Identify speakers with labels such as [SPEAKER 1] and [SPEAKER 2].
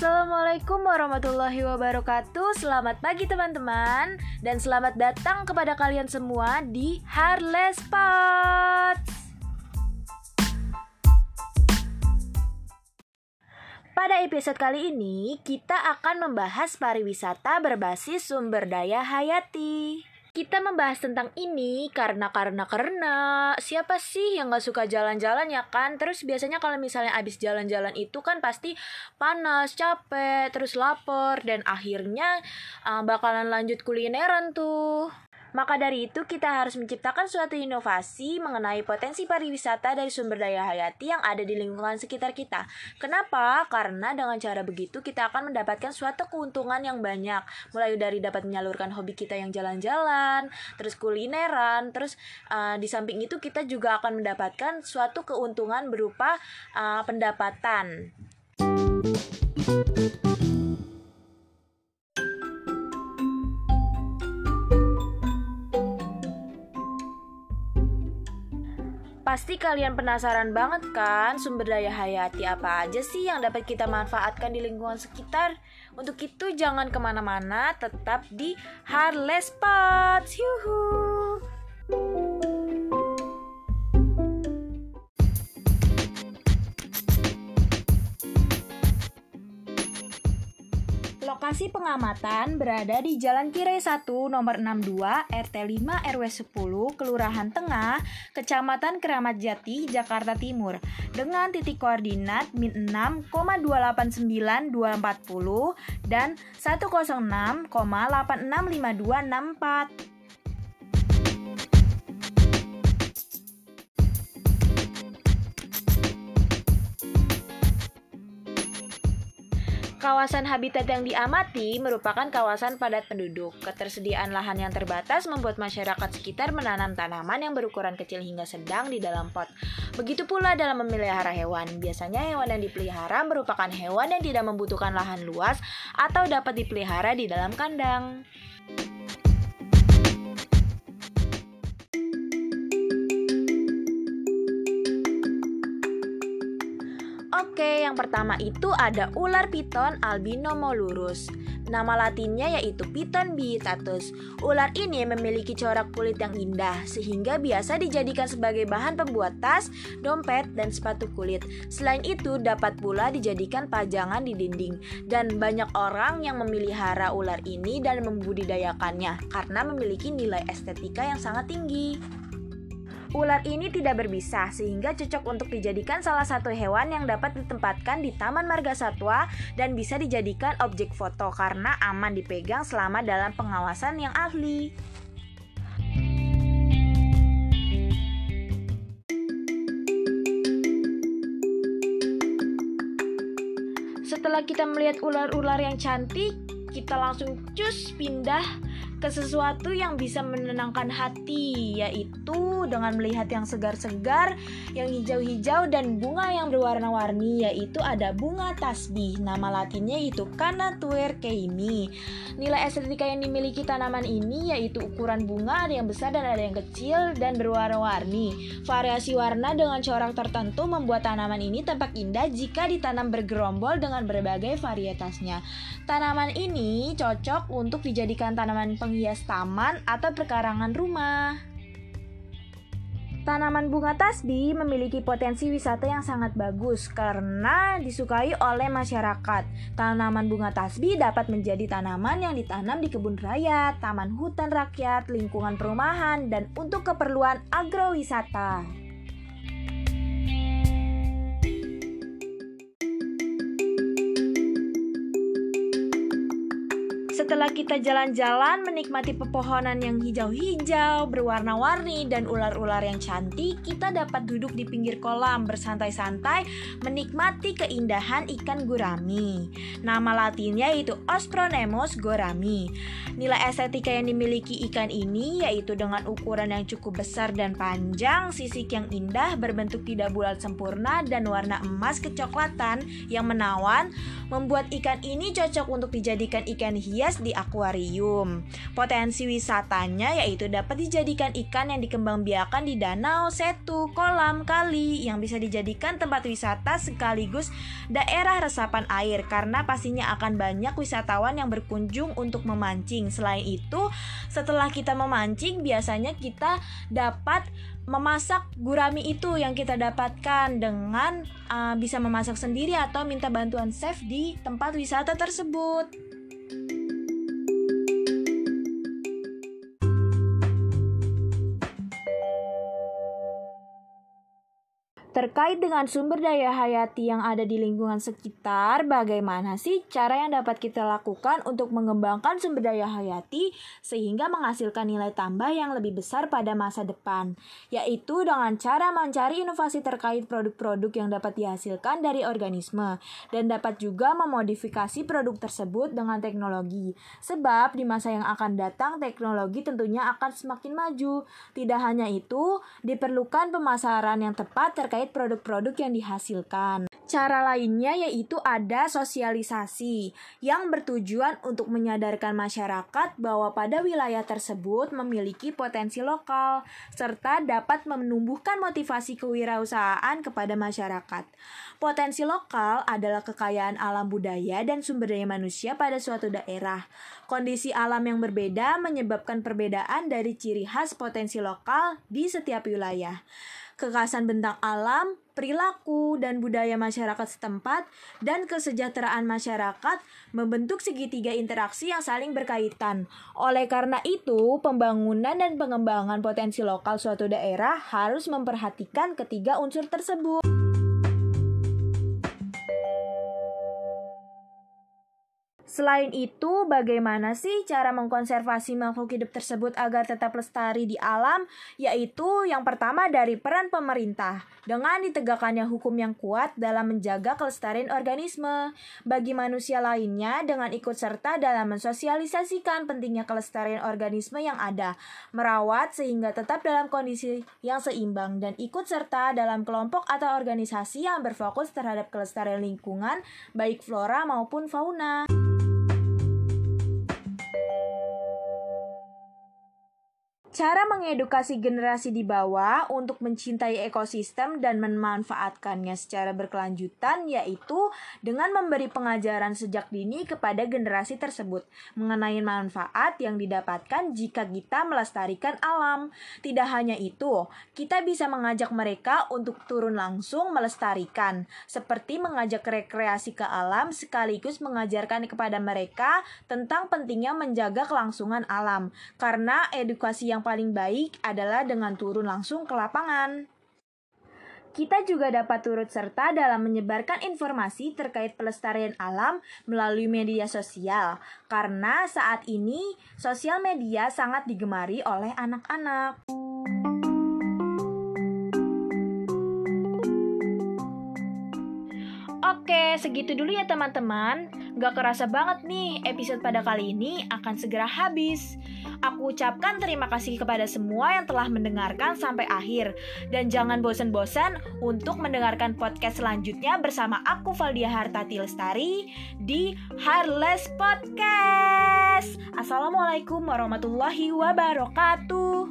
[SPEAKER 1] Assalamualaikum warahmatullahi wabarakatuh. Selamat pagi teman-teman. Dan selamat datang kepada kalian semua di Harless Spots Pada episode kali ini, kita akan membahas pariwisata berbasis sumber daya hayati. Kita membahas tentang ini karena karena karena siapa sih yang nggak suka jalan-jalan ya kan? Terus biasanya kalau misalnya abis jalan-jalan itu kan pasti panas, capek, terus lapar dan akhirnya uh, bakalan lanjut kulineran tuh. Maka dari itu kita harus menciptakan suatu inovasi mengenai potensi pariwisata dari sumber daya hayati yang ada di lingkungan sekitar kita. Kenapa? Karena dengan cara begitu kita akan mendapatkan suatu keuntungan yang banyak. Mulai dari dapat menyalurkan hobi kita yang jalan-jalan, terus kulineran, terus uh, di samping itu kita juga akan mendapatkan suatu keuntungan berupa uh, pendapatan. Pasti kalian penasaran banget kan sumber daya hayati apa aja sih yang dapat kita manfaatkan di lingkungan sekitar? Untuk itu jangan ke mana-mana, tetap di Harless Spots. Lokasi pengamatan berada di Jalan Kirai 1 nomor 62 RT 5 RW 10 Kelurahan Tengah, Kecamatan Keramat Jati, Jakarta Timur dengan titik koordinat min 6,289240 dan 106,865264. Kawasan habitat yang diamati merupakan kawasan padat penduduk. Ketersediaan lahan yang terbatas membuat masyarakat sekitar menanam tanaman yang berukuran kecil hingga sedang di dalam pot. Begitu pula dalam memelihara hewan. Biasanya hewan yang dipelihara merupakan hewan yang tidak membutuhkan lahan luas atau dapat dipelihara di dalam kandang. Yang pertama itu ada ular piton albino molurus. Nama latinnya yaitu Piton bistatus. Ular ini memiliki corak kulit yang indah sehingga biasa dijadikan sebagai bahan pembuat tas, dompet, dan sepatu kulit. Selain itu dapat pula dijadikan pajangan di dinding dan banyak orang yang memelihara ular ini dan membudidayakannya karena memiliki nilai estetika yang sangat tinggi. Ular ini tidak berbisa sehingga cocok untuk dijadikan salah satu hewan yang dapat ditempatkan di Taman Marga Satwa dan bisa dijadikan objek foto karena aman dipegang selama dalam pengawasan yang ahli. Setelah kita melihat ular-ular yang cantik, kita langsung cus pindah ke sesuatu yang bisa menenangkan hati, yaitu dengan melihat yang segar-segar, yang hijau-hijau dan bunga yang berwarna-warni, yaitu ada bunga tasbih. Nama latinnya itu Canatuer keimi. Nilai estetika yang dimiliki tanaman ini yaitu ukuran bunga ada yang besar dan ada yang kecil dan berwarna-warni. Variasi warna dengan corak tertentu membuat tanaman ini tampak indah jika ditanam bergerombol dengan berbagai varietasnya. Tanaman ini cocok untuk dijadikan tanaman peng penghias taman atau perkarangan rumah. Tanaman bunga tasbih memiliki potensi wisata yang sangat bagus karena disukai oleh masyarakat. Tanaman bunga tasbih dapat menjadi tanaman yang ditanam di kebun raya, taman hutan rakyat, lingkungan perumahan, dan untuk keperluan agrowisata. Setelah kita jalan-jalan menikmati pepohonan yang hijau-hijau, berwarna-warni, dan ular-ular yang cantik, kita dapat duduk di pinggir kolam bersantai-santai menikmati keindahan ikan gurami. Nama latinnya yaitu Ostronemos gorami. Nilai estetika yang dimiliki ikan ini yaitu dengan ukuran yang cukup besar dan panjang, sisik yang indah, berbentuk tidak bulat sempurna, dan warna emas kecoklatan yang menawan, membuat ikan ini cocok untuk dijadikan ikan hias di akuarium. Potensi wisatanya yaitu dapat dijadikan ikan yang dikembangbiakan di danau, setu, kolam, kali yang bisa dijadikan tempat wisata sekaligus daerah resapan air karena pastinya akan banyak wisatawan yang berkunjung untuk memancing. Selain itu, setelah kita memancing biasanya kita dapat memasak gurami itu yang kita dapatkan dengan uh, bisa memasak sendiri atau minta bantuan chef di tempat wisata tersebut. Terkait dengan sumber daya hayati yang ada di lingkungan sekitar, bagaimana sih cara yang dapat kita lakukan untuk mengembangkan sumber daya hayati sehingga menghasilkan nilai tambah yang lebih besar pada masa depan? Yaitu dengan cara mencari inovasi terkait produk-produk yang dapat dihasilkan dari organisme dan dapat juga memodifikasi produk tersebut dengan teknologi. Sebab di masa yang akan datang teknologi tentunya akan semakin maju. Tidak hanya itu, diperlukan pemasaran yang tepat terkait produk-produk yang dihasilkan. Cara lainnya yaitu ada sosialisasi yang bertujuan untuk menyadarkan masyarakat bahwa pada wilayah tersebut memiliki potensi lokal serta dapat menumbuhkan motivasi kewirausahaan kepada masyarakat. Potensi lokal adalah kekayaan alam budaya dan sumber daya manusia pada suatu daerah. Kondisi alam yang berbeda menyebabkan perbedaan dari ciri khas potensi lokal di setiap wilayah kekhasan bentang alam, perilaku, dan budaya masyarakat setempat, dan kesejahteraan masyarakat membentuk segitiga interaksi yang saling berkaitan. Oleh karena itu, pembangunan dan pengembangan potensi lokal suatu daerah harus memperhatikan ketiga unsur tersebut. Selain itu, bagaimana sih cara mengkonservasi makhluk hidup tersebut agar tetap lestari di alam? Yaitu yang pertama dari peran pemerintah dengan ditegakkannya hukum yang kuat dalam menjaga kelestarian organisme. Bagi manusia lainnya dengan ikut serta dalam mensosialisasikan pentingnya kelestarian organisme yang ada, merawat sehingga tetap dalam kondisi yang seimbang dan ikut serta dalam kelompok atau organisasi yang berfokus terhadap kelestarian lingkungan baik flora maupun fauna. Cara mengedukasi generasi di bawah untuk mencintai ekosistem dan memanfaatkannya secara berkelanjutan yaitu dengan memberi pengajaran sejak dini kepada generasi tersebut mengenai manfaat yang didapatkan jika kita melestarikan alam. Tidak hanya itu, kita bisa mengajak mereka untuk turun langsung melestarikan, seperti mengajak rekreasi ke alam sekaligus mengajarkan kepada mereka tentang pentingnya menjaga kelangsungan alam. Karena edukasi yang yang paling baik adalah dengan turun langsung ke lapangan. Kita juga dapat turut serta dalam menyebarkan informasi terkait pelestarian alam melalui media sosial, karena saat ini sosial media sangat digemari oleh anak-anak. Oke, segitu dulu ya teman-teman. Gak kerasa banget nih, episode pada kali ini akan segera habis. Aku ucapkan terima kasih kepada semua yang telah mendengarkan sampai akhir. Dan jangan bosan-bosan untuk mendengarkan podcast selanjutnya bersama aku Valdia Hartati Lestari di Harless Podcast. Assalamualaikum warahmatullahi wabarakatuh.